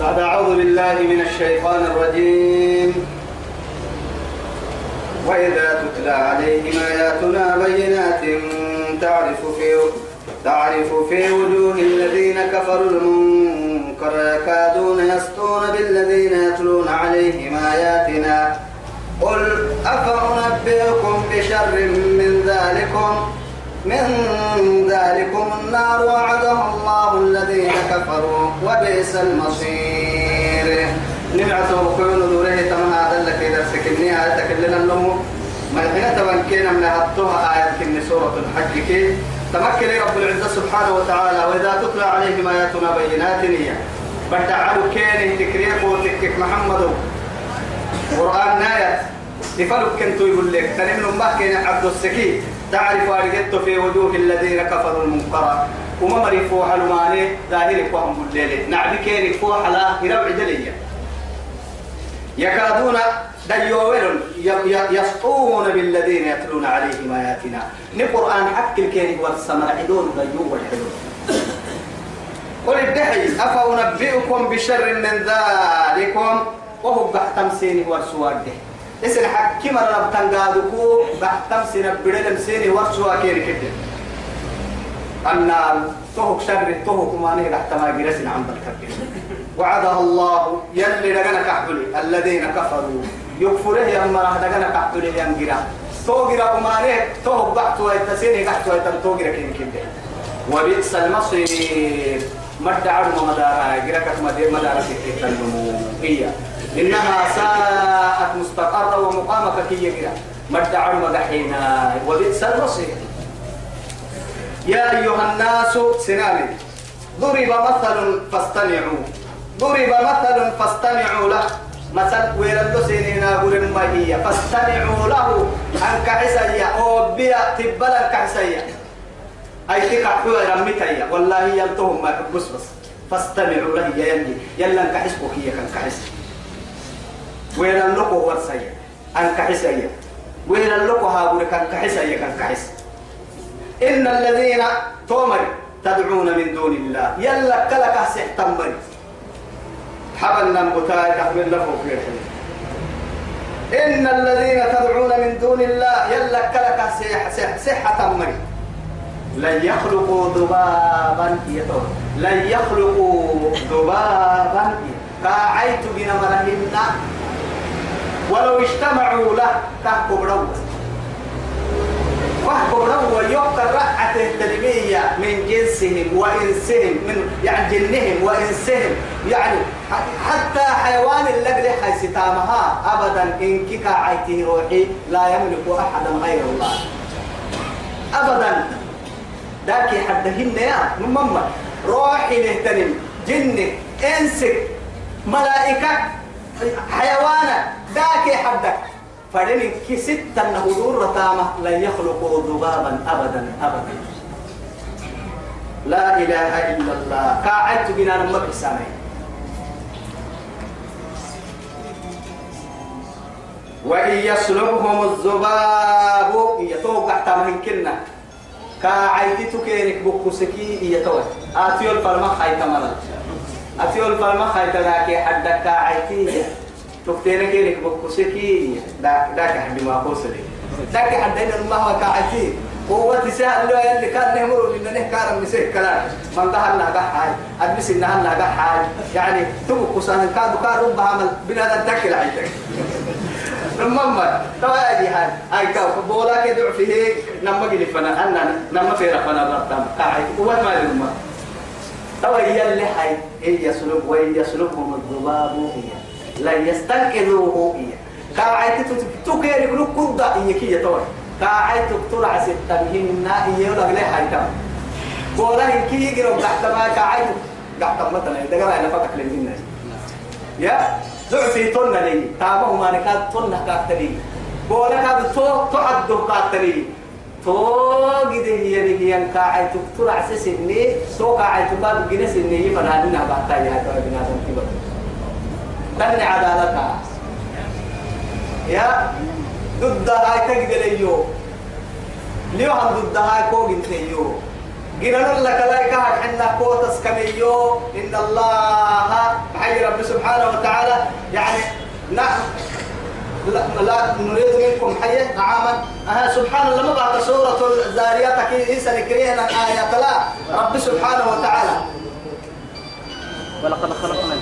بعد أعوذ بالله من الشيطان الرجيم. وإذا تتلى عليهم آياتنا بينات تعرف في تعرف في وجوه الذين كفروا المنكر يكادون يسطون بالذين يتلون عليهم آياتنا. قل أفأنبئكم بشر من ذلكم؟ من ذلكم النار وعدها الله الذين كفروا وبئس المصير. نمعته كون دوره تم هذا لك سكني آية تكلنا ما هنا تبنكينا من هاتوها آية كن سورة الحج كي. تمكن رب العزة سبحانه وتعالى وإذا تتلى عليهم آياتنا بينات هي بتعالوا كين تكريك وتكك محمد قرآن نايت لفلك كنتو يقول لك. تنم ما كان عبد السكي. تعرف أرجت في وجوه الذين كفروا المنكر وما مريفوا حلماني ظاهرك وهم الليل نعبي كيرك فوح لا يربع دليا يكادون ديوول يسطون بالذين يتلون عليهم آياتنا. نقرآن حق الكيرك والسمر عدون ديو والحلو قل الدحي أفأنبئكم بشر من ذلكم؟ وهو بحتم سيني والسواد اسن حكي مرة بتنقادكو بحتم سينا بدلم سيني والسواد كيري كده النار تهك شر تهك ما نهي ما جرسنا عن بالكبير وعدها الله يلي لغنا كحبلي الذين كفروا يكفره يا مرة لغنا كحبلي يا مجرا توغرا وما نهي تهك بحتوا يتسيني بحتوا يتم توغرا كيري كده وبئس المصير مدى عرم مدارا جركت مدارا في النمو هي إنها ساءت مستقرة ومقامك كي يجرى مدى عرم دحينا وبئس المصير. يا أيها الناس سنامي. ضرب مثل فاستمعوا. ضرب مثل فاستمعوا له. مثل ويرد سنينا قرن ما هي. فاستمعوا له. أنك عسيا أو بيا تبلا كعسيا أي تكحوا رمتيا والله يلتهم ما بس بس فاستمعوا له يا يلي. يلا كحسبك هي كان كحس وين اللقو ورسيا أن كحسيا وين اللقو هاقول كان كحسيا كان كحس. إن الذين تومر تدعون من دون الله. يلا كلك سحتمر حبلنا مبتاي تحمل له في إن الذين تدعون من دون الله. يلا كلك سح سح سحة مري لن يخلقوا ذبابا يتور لن يخلقوا ذبابا كاعيت بنا مرهن. ولو اجتمعوا له كهكم روض كهكم روض يقر رأة التنمية من جنسهم وإنسهم من يعني جنهم وإنسهم. يعني حتى حيوان اللقل حيستامها أبدا إن كيكا عيته روحي لا يملك أحدا غير الله. أبدا. ذاك حدهن يا ماما روحي نهتنم. جن انسك ملائكة حيوانا ذاك حدك. فدني كي ستة نهدور رتامة لن يخلقوا ذبابا أبدا أبدا. لا إله إلا الله. قاعدت بنا نمك السامي وإن يسلبهم الذباب يتوقع تامهن كنا. كاعيتي تكيرك بكوسكي يتوه آتيو الفرما خاي تمرا آتيو الفرما خاي تلاكي حدك كاعيتي تكتيرك كيرك بكوسكي دا دا كحد ما قوسلي دا كحد إن ما هو كاعيتي هو تساءل له اللي كان نهمر من نهكار مسيح كلام. من ده الله قحاي أدبس إنها الله قحاي يعني تبقى كسان كادو كادو بعمل بنا الدكل عيتك نمما توا أجي هاي أي كاو بولا كدع فيه. نما جلي فنا أنا نما فيرا فنا برتام. كاي هو ما يلما توا يلي هاي إيه يسلب وين يسلبهم الذباب هي لا يستنقذوه هي كاعي تتوكير كل كودا هي كي توا كاعي تقطر ستمهن هي ولا ليه هاي تام بولا كي يجرب تحت ما كاعي تحت مثلا إذا قال أنا فتك للجنة يا ضعفي طن لي. تابه ما نكاد طن كاكتري بولا كاد تو تعد كاكتري تو جده هي اللي هي كاعي تكتر عسى سني تو كاعي تكاد جنس سني فنادنا بعتا يا تو بنادم كبر. تني عدالتها. يا ضد هاي تجد ليو ليو هم ضد هاي كوج انتيو قلنا لك لا يكهر حنا كوتس كميو. إن الله محي رب سبحانه وتعالى. يعني نحن لا, لا نريد منكم حية نعاما أها سبحان الله ما بعد سورة الزاريات كي إنسان كريهنا آيات لا. رب سبحانه وتعالى. ولقد خلقنا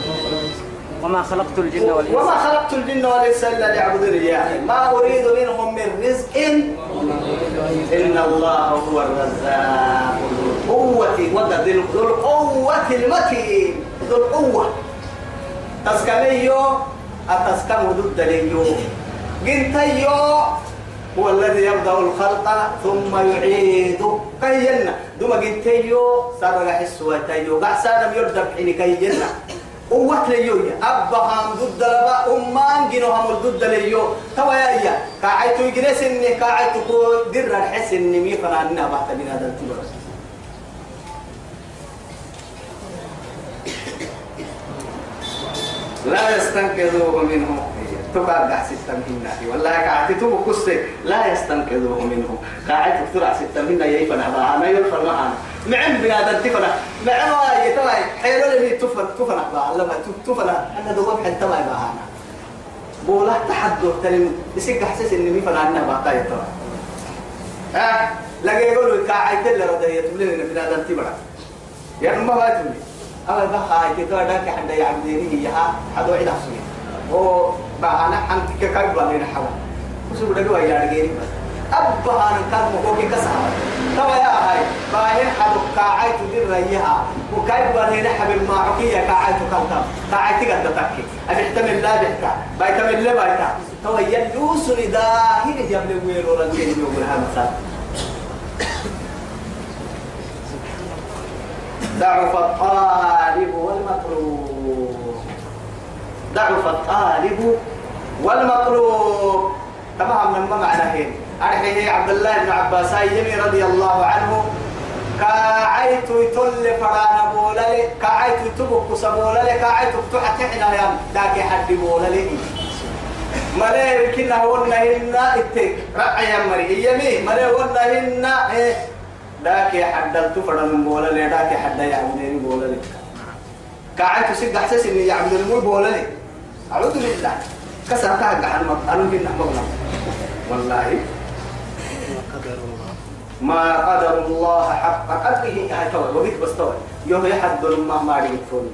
وما خلقت الجن والإنس. وما خلقت الجن والإنس إلا ليعبدوني يعني ما أريد منهم من رزق إن الله هو الرزاق ذو القوة وقد ذو القوة المتين. ذو القوة. تسكنيو؟ أتسكن ضد ليو قنتيو؟ هو الذي يبدأ الخلق ثم يعيده كينا دوما قنتيو؟ سرق حسوتيو قعسانا يردب حين كينا قوة ليو أبا هم ضد لبا أمان جنو هم ضد ليو. توا يا يا كاعيتو يجلس إني كاعيتو كو در الحس إني مي فناننا بحت من هذا التبر لا يستنقذوه منه تقعد ستة منا والله قاعد تبو كسي لا يستنقذوه منه قاعد تطلع ستة منا يفنى أنا معنا. معن بنادم تفنى معن واي تواي حيلو لي تفن تفنى بقى لما تفنى أنا دوب حتى تواي بقى أنا. بولا تحدث تلم يسيق حسس إني مي فنى أنا بقى تاي تواي ها؟ لقى يقولوا قاعد تلا ردية تبلين بنادم تبرع يعني ما باتني أنا بقى هاي كتوا داك حدا يعبديني يا حدا وعد أحسن هو بقى أنا حنك كاي بلانين حوا وسو دقوا يا رجالي أبا أنا كان مكوكي كسر. توا يا هاي باهين حدو كاعي تدير ريها. وكاي بلانين حبل معكية كاعي تكلم كاعي تقدر تتكي أبيحتمل لا بيحتا. بايتمل لا بايتا. توا يلوسني داهين جاب لي ويرو رجالي يقول هذا ضعف الطالب والمطلوب. ضعف الطالب والمطلوب. تمام من ما معنى هين أرحيه عبد الله بن عباس يمي رضي الله عنه. كاعيت يتل فرانا بولالي كاعيت يتبك سبولالي كاعيت فتحت حنا يا داكي حد بولالي ملي كنا هنا هنا اتك رأي مري يمي ملي هنا هنا إيه؟ داك حدلت فرن بولا لي داك حدا يعبدني بولا لي كاعد تسيق أحساس إني يعبدني مو بولا لي أعوذ بالله. كسر كاع عن نحمنا والله. ما قدر الله حق قدره هاي تو وقت بس تو يوم يحد ما ما يفون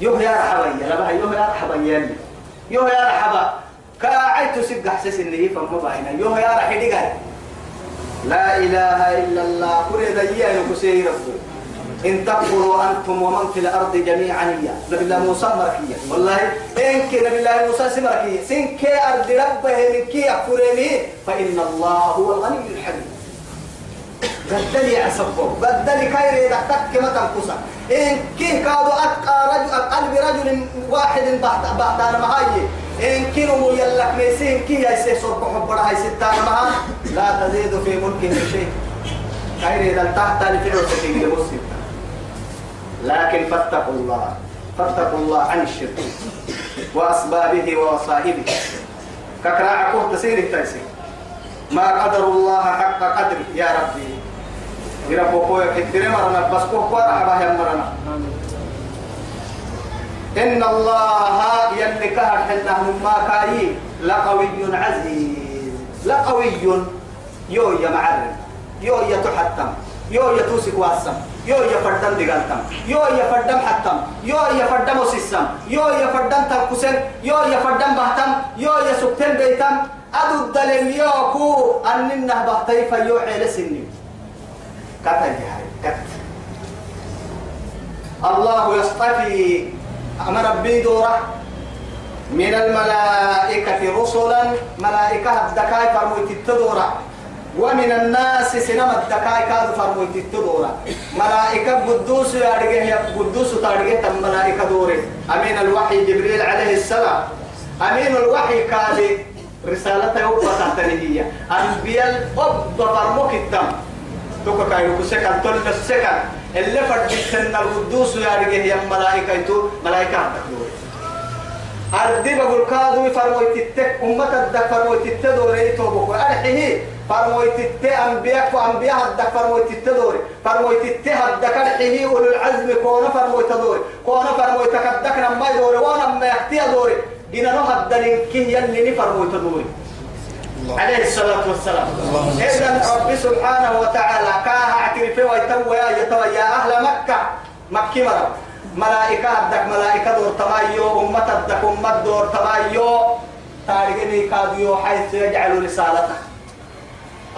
يوم يا رحبا يا لبها يوم يا رحبا يا يوم يا رحبا. كاعد تسيق احساس اني فما باينا يوم يا رحبا لا إله إلا الله. كل ذي نكسيه ربه إن تكفروا أنتم ومن في الأرض جميعا يا. نبي الله موسى مركية. والله إنك نبي الله موسى سمركية سنك أرض ربه منك يكفرني فإن الله هو الغني الحميد. بدل يعصبه بدل كير يدحتك كما تنقصا إن كيه كادوا أتقى رجل قلب رجل واحد بعد بعد أنا معي إن كانوا يلك ميسين كي يسير صرف حب راه ستان معها لا تزيد في ملكه شيء. خير إذا تحت الفعل سكين المسلم لكن فاتقوا الله. فاتقوا الله عن الشرك. وأسبابه ووصائبه. ككراع كوه تسير تيسير ما قدر الله حق قدره. يا ربي. إذا كوكو يكتري مرنا بس كوكو رحبه يمرنا إن الله يلي كهر حنه ما كاي لقوي عزيز لقوي يو يا معرم يو يا تحتم يو يا توسك واسم يو يا فردم دقالتم يو يا فردم حتم يو يا فردم وسيسم يو يا فردم تركسن يو يا فردم بهتم يو يا سبتن بيتم أدو الدلم يوكو أننه بهتي فيوحي لسني كتن كت الله يصطفي أمر ربي دورة. من الملائكة رسلا ملائكة الدكاي فرمويت التدورة. ومن الناس سينما الدكاي كاد فرمويت التدورة. ملائكة قدوس يارجه قدوس تارجه تم ملائكة دورة. أمين الوحي جبريل عليه السلام. أمين الوحي كاد رسالة يوبا تحتنهية أنبياء أب فرموك التم. توكا كايرو كسكن تل السكن اللي فردتنا القدوس يا رجال يا ملائكة تو ملائكة تدور أردي بقول كادو فرموي تتك أمة الدك فرموي تتدور يتوبك أرحيه. فرمويت الت أنبياء وأنبياء هدك فرمويت التدوري فرمويت الت هدك الحيه أولو العزم كون فرمويت دوري. كون فرمويت كدك نما دوري وأنا ما يحتي دوري. جينا نو هدرين كي يلي نفرمويت دوري. عليه الصلاة والسلام. إذا رب سبحانه وتعالى كاها اعترفوا ويتوى يتوى يا أهل مكة. مكة مرة. ملائكة هدك ملائكة دور تمايو أمة هدك أمة دور تمايو تارجني كاديو حيث يجعل رسالته.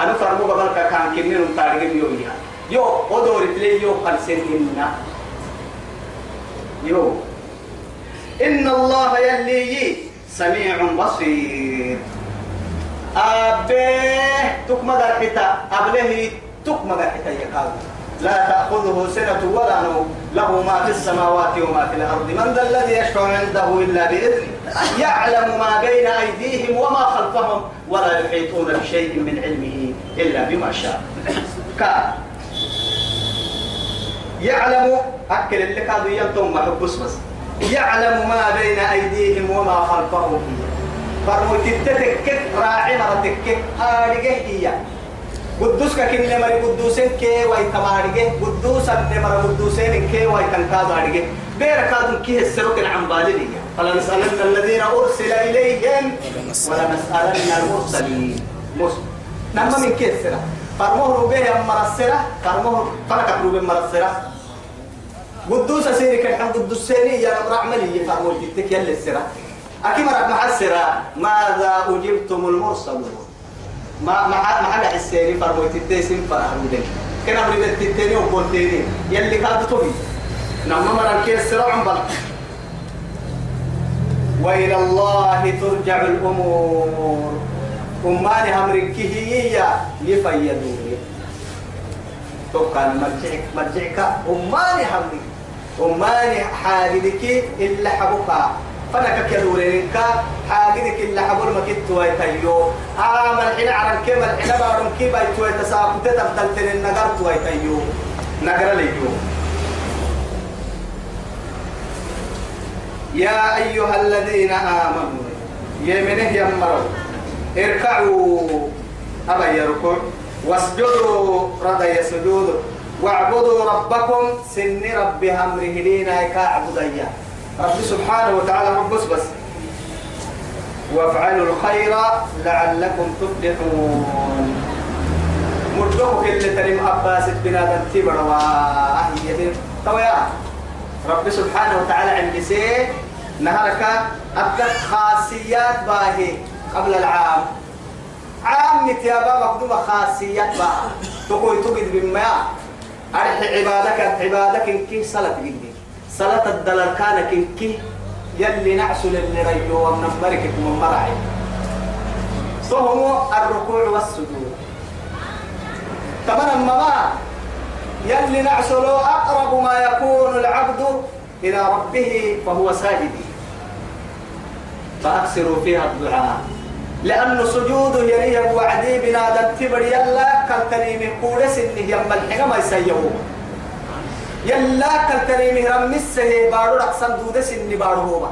أنا فرمو قبل كان كنين تارجني يو يا. يو ودور تلي يو خلسين يو. إن الله يلي سميع بصير. أبيه تكما حتى أبله تكما حتى يكاد لا تأخذه سنة ولا نوم له ما في السماوات وما في الأرض. من ذا الذي يشفع عنده إلا بإذنه؟ يعلم ما بين أيديهم وما خلفهم ولا يحيطون بشيء من علمه إلا بما شاء. كان يعلم أكل اللي كانوا ينتم محبوس بس. يعلم ما بين أيديهم وما خلفهم. فرمو تتتك راعي مرتك آرقه هي. قدوس كن مري قدوسين كي واي تمارقه قدوس مري قدوسين كي واي تنكاد آرقه بير كادم كي السروك عن بالي فلنسألن الذين أرسل إليهم ولنسألن المرسلين. نما من كي السرة؟ فرموه روبيه مرسرة فرموه فرقت روبيه مرسرة قدوس سيرك الحمد قدوسيني يا رب عملي فرموه تتك يلي السرة. مرة محسرة. ماذا أجبتم المرسلون؟ ما ما حد ما حد حسيني فرموا تتسين فرحودين كنا بريد التتني وقولتيني يلي كاد توبي نعم مرة كيس سرعم بل وإلى الله ترجع الأمور. أماني همرك هي يفيدوني توقع مرجعك مرجعك أماني همرك أماني حاجدك إلا حبك فنك كدورينك حاجدك اللي حبول ما كنت ويتيو عام الحين عرن كم الحين بارم كي بايت ويتساقط تبدل تن النجار ويتيو نجار ليو. يا أيها الذين آمنوا يمنه يمروا اركعوا. أبا يركع واسجدوا رضي سجود واعبدوا ربكم سن رب أمره لينا إياه رب سبحانه وتعالى رب بس وافعلوا الخير لعلكم تفلحون. مردوك اللي تريم أباس بنادم تبر وأهية طويا رب سبحانه وتعالى عند سي نهارك أبدأ خاصيات باهي قبل العام. عام يا بابا مقدومة خاصيات باهي. تقول تقول بما أرح عبادك عبادك صلاة جدي صلاة الدلال كان كنكي يلي نعسل اللي ريو ومن مركب من مرعي فهم الركوع والسجود. تمام ما يلي نعسل أقرب ما يكون العبد إلى ربه فهو ساجد. فأكثروا فيها الدعاء. لأن سجود يريه وعدي بنادم تبر يلا كالتني من قولس إنه يما الحقا ما يسيهوه يلا كالتني من رمسه بارو رقصان دودس إني بارو هو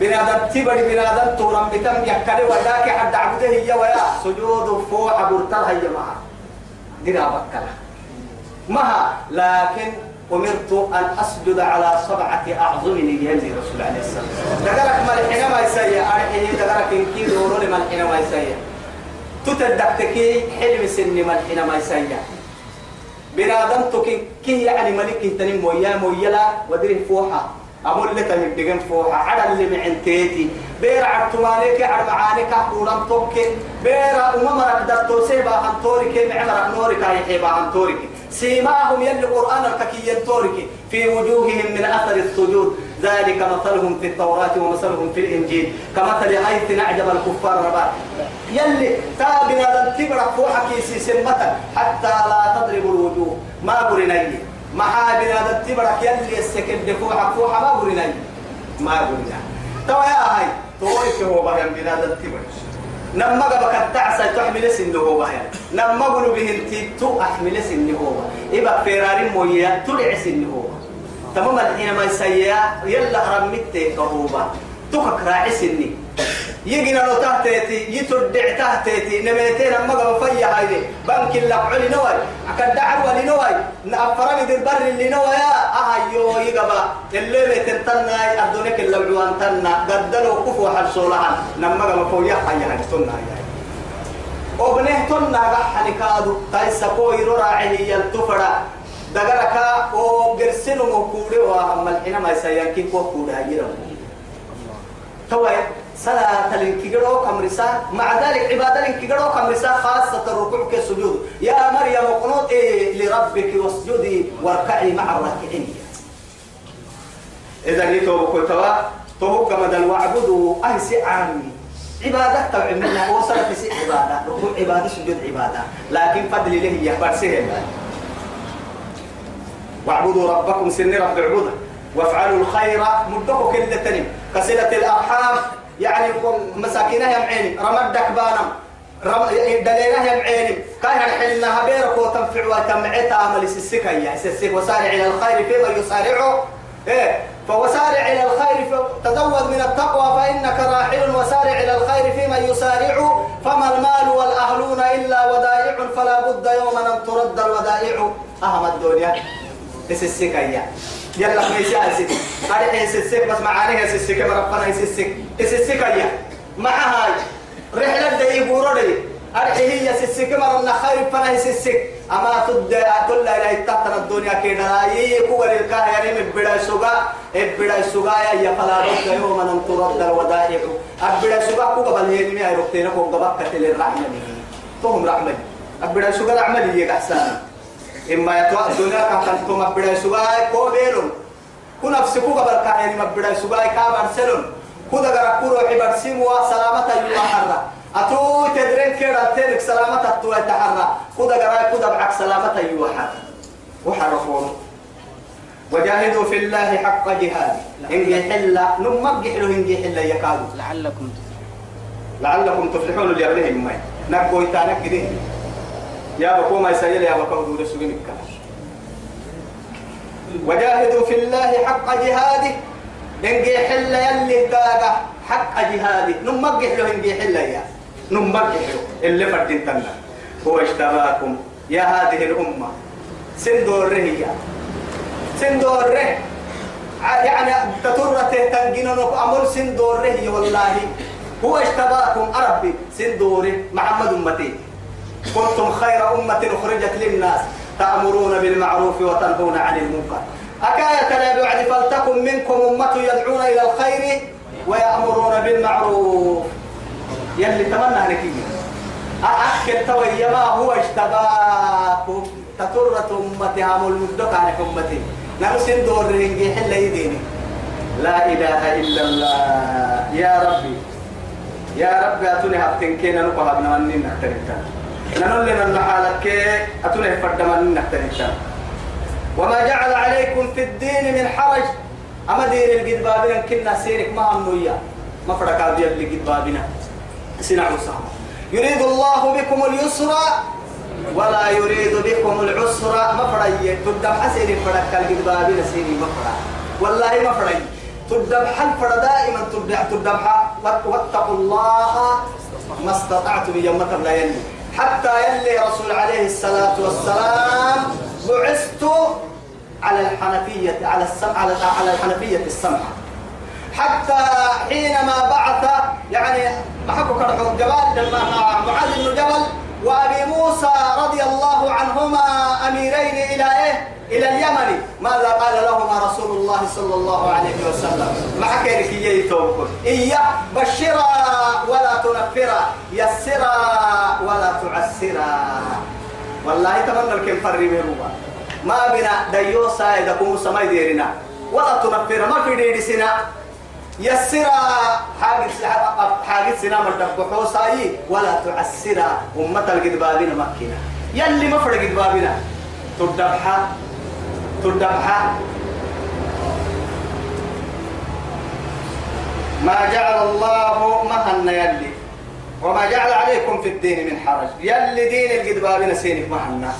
بنادم تبر بنادم تورم بتم يحكالي وذاك حد عبده هي ويا. سجود فوق برتل هي معه دينا بكلا. مها. لكن أمرت أن أسجد على سبعة أعظم يلي رسول عليه السلام. دقرك ما الحين ما يسيا أرحيه دقرك إنكي دورو لما الحين ما يسيا تتدكتكي حلم سني ما الحين ما يسيا بنادم تكي كي يعني ملك تنم مويا مويلا ودري فوحة. أمول اللي تمي بيجن فوحة. على اللي معندتي بير عتمانيك على معانيك قولم توكي بير أمم رقدر توسيبا عن تورك معمر نورك هيحيبا عن تورك سيماهم يلي القرآن الككي ينتورك في وجوههم من أثر السجود. ذلك مثلهم في التوراة ومثلهم في الإنجيل. كمثل حيث نعجب الكفار ربا. يلي تابنا تبرك فوحك سمة حتى لا تضرب الوجوه. ما قرني ما حابنا تبرك يلي السكن فوحك فوحة ما قرني ما قرني توا يا هاي. تورك هو بهم بنا تبرك نما قبك التعسى تحمل سنه هو بها نما قلوا به انت تو احمل سنه هو. يبقى فيراري مويا تلع سنه هو. تمام الحين ما يسيا يلا رميت كهوبا. توك راعي سني. يجينا لو تهتيتي يتردع تهتيتي نميتين أما قبل فيا هاي بنك اللقعلي نوي أكد دعوة لنوي. نأفرني دي البر اللي نوي أهيو يقبا اللي بيتنتنا أردونك اللقعوان تنا قدلوا كفوا حرصولها نما قبل فويا هاي هاي تنا هاي وبنه تنا قحني كادو. تايسا كوي راعي يلتفرا دقركا وقرسلوا مكوري وهم الحين ما يسيان كيف وكوري هاي توي صلاة الانكجرو كمرسا مع ذلك عبادة الانكجرو كمرسا خاصة الركوع كالسجود يا مريم اقنطي لربك واسجدي واركعي مع الراكعين. إذا جيتوا بكتوا تو كما دل واعبدوا أهسي عامي. عبادة تبع منا وصلت عبادة. ركوع عبادة سجود عبادة. لكن فضل له يا برسيه واعبدوا ربكم سن رب عبوده وافعلوا الخير مدكوا كل تنم كسلة الأرحام يعني مساكينها يا معيني. رمدك بانم. رم دليلها يا معيني. كاي حلنا بيرك وتنفع وتمعت عمل سسك يا سسك وسارع إلى الخير فيما يسارعه. إيه. فوسارع إلى الخير تزود من التقوى فإنك راحل. وسارع إلى الخير فيما يسارع فما المال والأهلون إلا ودائع فلا بد يوما أن ترد الودائع. أهم الدنيا تسسك يا يلا ما يسال سك إيه سسك بس معانيها سسك مرفنا سسك سسك يا مع هاي رحلة دي بورودي أرحي هي سسك مرنا خير فنا سسك أما تد تلا إلى تحت الدنيا أي كوغل الكاه يعني مبدا سوغا مبدا سوغا يا فلا بد يوم أن ترد الودائع أبدا سوغا كوغا بالهيني ما يركتنا كوغا بكت للرحمة توهم رحمة أبدا سوغا رحمة يجي أحسن إما يتوى الدنيا كان تم مبدا سوغا كوبيلون كنا نفسكو قبل كاين مبدا سوغا كابر سلون كودا غرا كورو عبر سيموا سلامة يلا حرة أتو تدرين كده تلك سلامة أتو يتحرى كودا غرا كودا بعك سلامة يلا حرة وحرفون وجاهدوا في الله حق جهاد. إن حلا نمك حلو إن حلا يكادوا. لعلكم لعلكم تفلحون اللي قبلهم ما. نقوا يتانك كده يا بكو ما يسيل يا بكو وجاهدوا في الله حق جهاده. إنجي حل يلي تاقة حق جهاده. نمجح له إنجي حل يا. نمجح له اللي فردين تنا هو اشتباكم يا هذه الأمة. سندور هي سندور يعني تطرة تنجينا أمر سندور هي والله. هو اشتباكم أربي. سندور محمد أمتي. كنتم خير أمة أخرجت للناس تأمرون بالمعروف وتنهون عن المنكر. أكاية لا بعد فلتكن منكم أمة يدعون إلى الخير ويأمرون بالمعروف. يلي تمنى هنكية أأكل توي ما هو اشتباكم. تطرة أمتي هم المدك أمتي. نرسل دور رنجي حل يديني. لا إله إلا الله. يا ربي. يا ربي أتوني هبتن كينا نقوها بنوانين نحترمتها نقول لنا المحالك أتونه فردمان نحترمتها وما جعل عليكم في الدين من حرج. أما دين القد بابنا كنا سيرك ما هم نويا. ما فرق هذه اللي قد سنع يريد الله بكم اليسر ولا يريد بكم العسر. ما فرق تدم حسين فرق القد سيري ما والله ما فرق تدم حل دائما تدم تدم واتقوا الله ما استطعتم يوم لا يلي. حتى يلي رسول عليه الصلاة والسلام بعثت على الحنفية على السمع على على الحنفية السمحة حتى حينما بعث يعني محكو كرحو جبال معاذ بن جبل وأبي موسى رضي الله عنهما أميرين إلى إيه؟ إلى اليمن. ماذا قال لهما رسول الله صلى الله عليه وسلم؟ مع كيرك يتوكل إياه بشرا ولا تنفرا. يسرا ولا تعسرا. والله تمنى الكم فرمي ما بنا ديوسا إذا كم سماي ديرنا. ولا تنفر ما في دير سنا يسرا. حاجة حاجة سنا مرتب حوساي ولا تعسرا. أمة الجدبابين مكينة. يلي ما فرق جدبابنا تدبحا تدبحا ما جعل الله مهن يلي. وما جعل عليكم في الدين من حرج. يلي دين الجدبابين سينك مهنا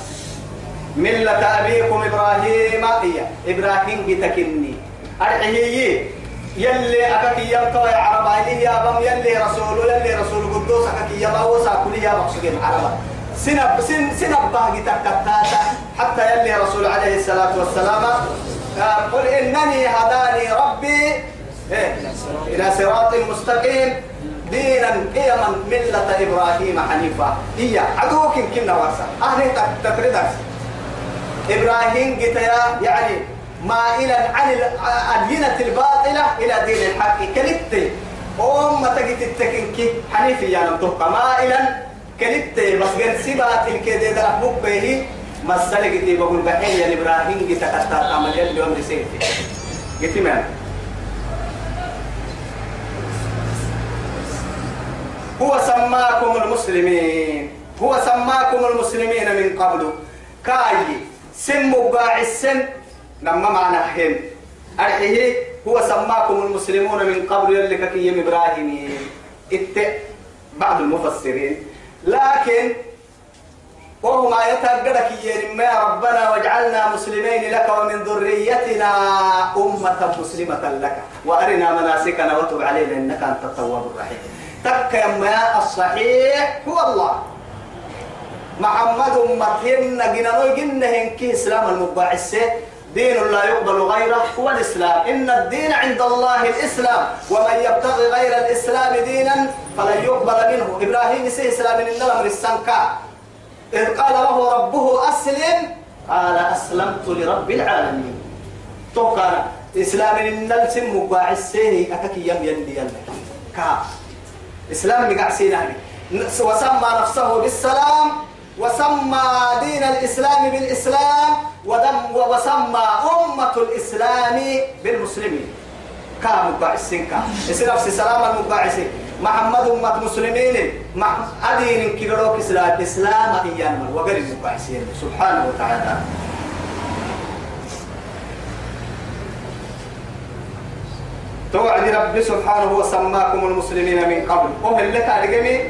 ملة أبيكم إبراهيم. هي إبراهيم جتكني أرحيه يلي أكاك يمتوى يا عربا يا بم يلي رسول يلي رسول قدوس أكاك يما وسا كل يا مقصودين عربا سنب سن سنب باقي تكتاتا حتى يلي رسول عليه الصلاة والسلام قل إنني هداني ربي إيه؟ إلى صراط مستقيم دينا قيما ملة إبراهيم حنيفا هي عدوك كنا ورسا أهل تفردك إبراهيم قتيا يعني مائلا عن الدينة الباطلة إلى دين الحق. كلبت أم تجد التكنكي حنيفي يا تبقى مائلا كلبت بس قد سبات الكده ده به مسألة قتي بقول بحين يا إبراهيم. قتا كتا تعمل اليوم رسيتي قتي مان هو سماكم المسلمين. هو سماكم المسلمين من قبل. كاي. سم باع السن لما معنى هم أرحيه هو سماكم المسلمون من قبل يلي كيم إبراهيم. إت بعض المفسرين. لكن وهم يتقدك يا ربنا واجعلنا مسلمين لك ومن ذريتنا أمة مسلمة لك. وأرنا مناسكنا وتب علينا إنك أنت التواب الرحيم. تك يا الصحيح هو الله. محمد أمتهن جنانو جنهن كي إسلام المباعث دين لا يقبل غيره هو الإسلام. إن الدين عند الله الإسلام. ومن يبتغي غير الإسلام دينا فلن يقبل منه. إبراهيم سي إسلام إن الأمر السنكا إذ قال له ربه أسلم. قال أسلمت لرب العالمين. توقع إسلام إن السم مباعث سيه أكاكي يم يلي كا. إسلام نقع سينا وسمى نفسه بالسلام. وسمى دين الإسلام بالإسلام. ودم وسمى أمة الإسلام بالمسلمين. كام مباعثين كام إسلام سلام المباعثين محمد أمة مسلمين. أدين كبروك إسلام. إسلام إيانا وغير المباعثين سبحانه وتعالى. توعد ربي سبحانه وسماكم المسلمين من قبل. وهل لك أرقمي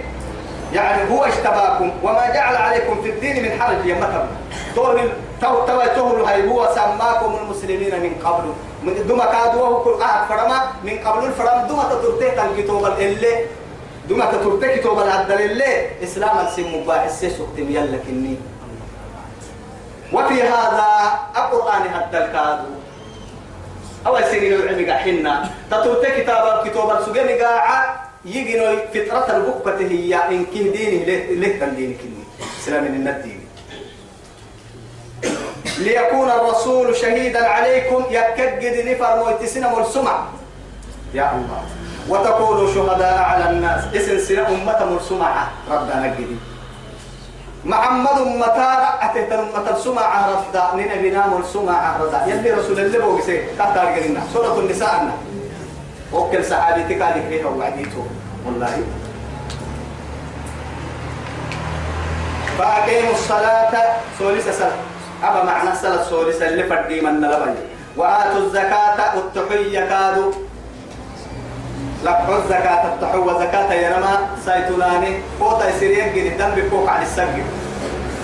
يعني هو اشتباكم وما جعل عليكم في الدين من حرج. يمتم تقول تو تو تو هاي هو سماكم المسلمين من قبل. من دم كادوا كل قاعد فرما من قبل الفرم دم تترته كتاب اللي دم تترته كتاب العدل اللي إسلام السم مباحث سكتم يلا كني. وفي هذا القرآن حتى الكادو أول سنين العلم قاحنا. تترته كتاب كتاب السجن قاعد يجينو فطرة البقبة هي إن كه دينه له تندين كني؟ سلام من الدين. ليكون الرسول شهيدا عليكم يكجد نفر مويتسنا والسمع يا الله. وتكونوا شهداء على الناس. اسم سنة أمة مرسمعة ربنا نجدي محمد متى أتيت أمة السمعة رفضا. نبينا مرسمعة رفضا يلي رسول الله بوغسي تحت أرجلنا سورة النساء. وكل صحابي تكالي فيها وعديته. والله. فأقيموا الصلاة. سوليس سلام أبا معنى الصلاة سوليس اللي فردي من لبني وآتوا الزكاة التحية كادوا لقوا الزكاة التحوى زكاة يرمى سيتناني فوتا يسير يجري الدم بكوك على السجن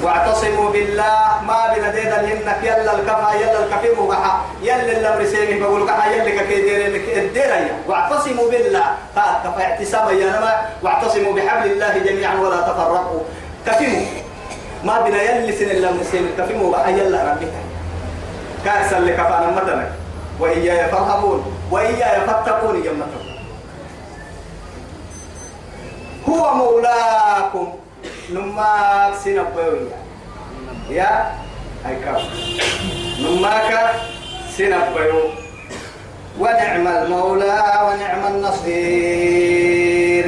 واعتصموا بالله ما بين ديدا لهنك يلا الكفا يلا الكفي مباحة يلا الأمر سيمي بقول كحا يلا كيدير الدير واعتصموا بالله. نما واعتصموا بحبل الله جميعا ولا تفرقوا. كفيموا ما بين يلا سن الامر سيمي الكفي مباحة يلا ربك كارسا لكفانا مثلا وإياي فارهبون. وإياي فاتقون يمتكم هو مولاكم. نماك سنبويا يا؟ هاي كاف. نماك سنبويو ونعم المولى ونعم النصير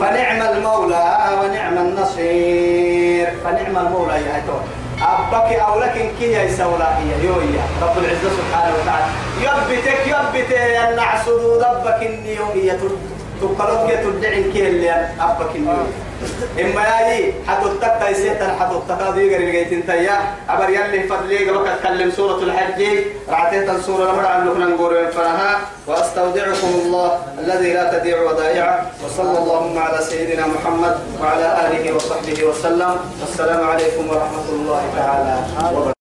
فنعم المولى ونعم النصير فنعم المولى يا هتو أبك أو لكن كي يسولا هي يويا رب العزة سبحانه وتعالى. يبتك يبتك. النعس ربك إني يويا تقلب يتدعي كي اللي أبك النور إما ياي حتى تكتا يسيتن حتى تكتا ديغر الجيتين تيا. أبر يلي فضلي قبل تكلم سورة الحج. رعتيتا سورة لمر عن لكنا نقول فرها. وأستودعكم الله الذي لا تضيع ودائعه وصلى اللهم على سيدنا محمد وعلى آله وصحبه وسلم. والسلام عليكم ورحمة الله تعالى. وبركاته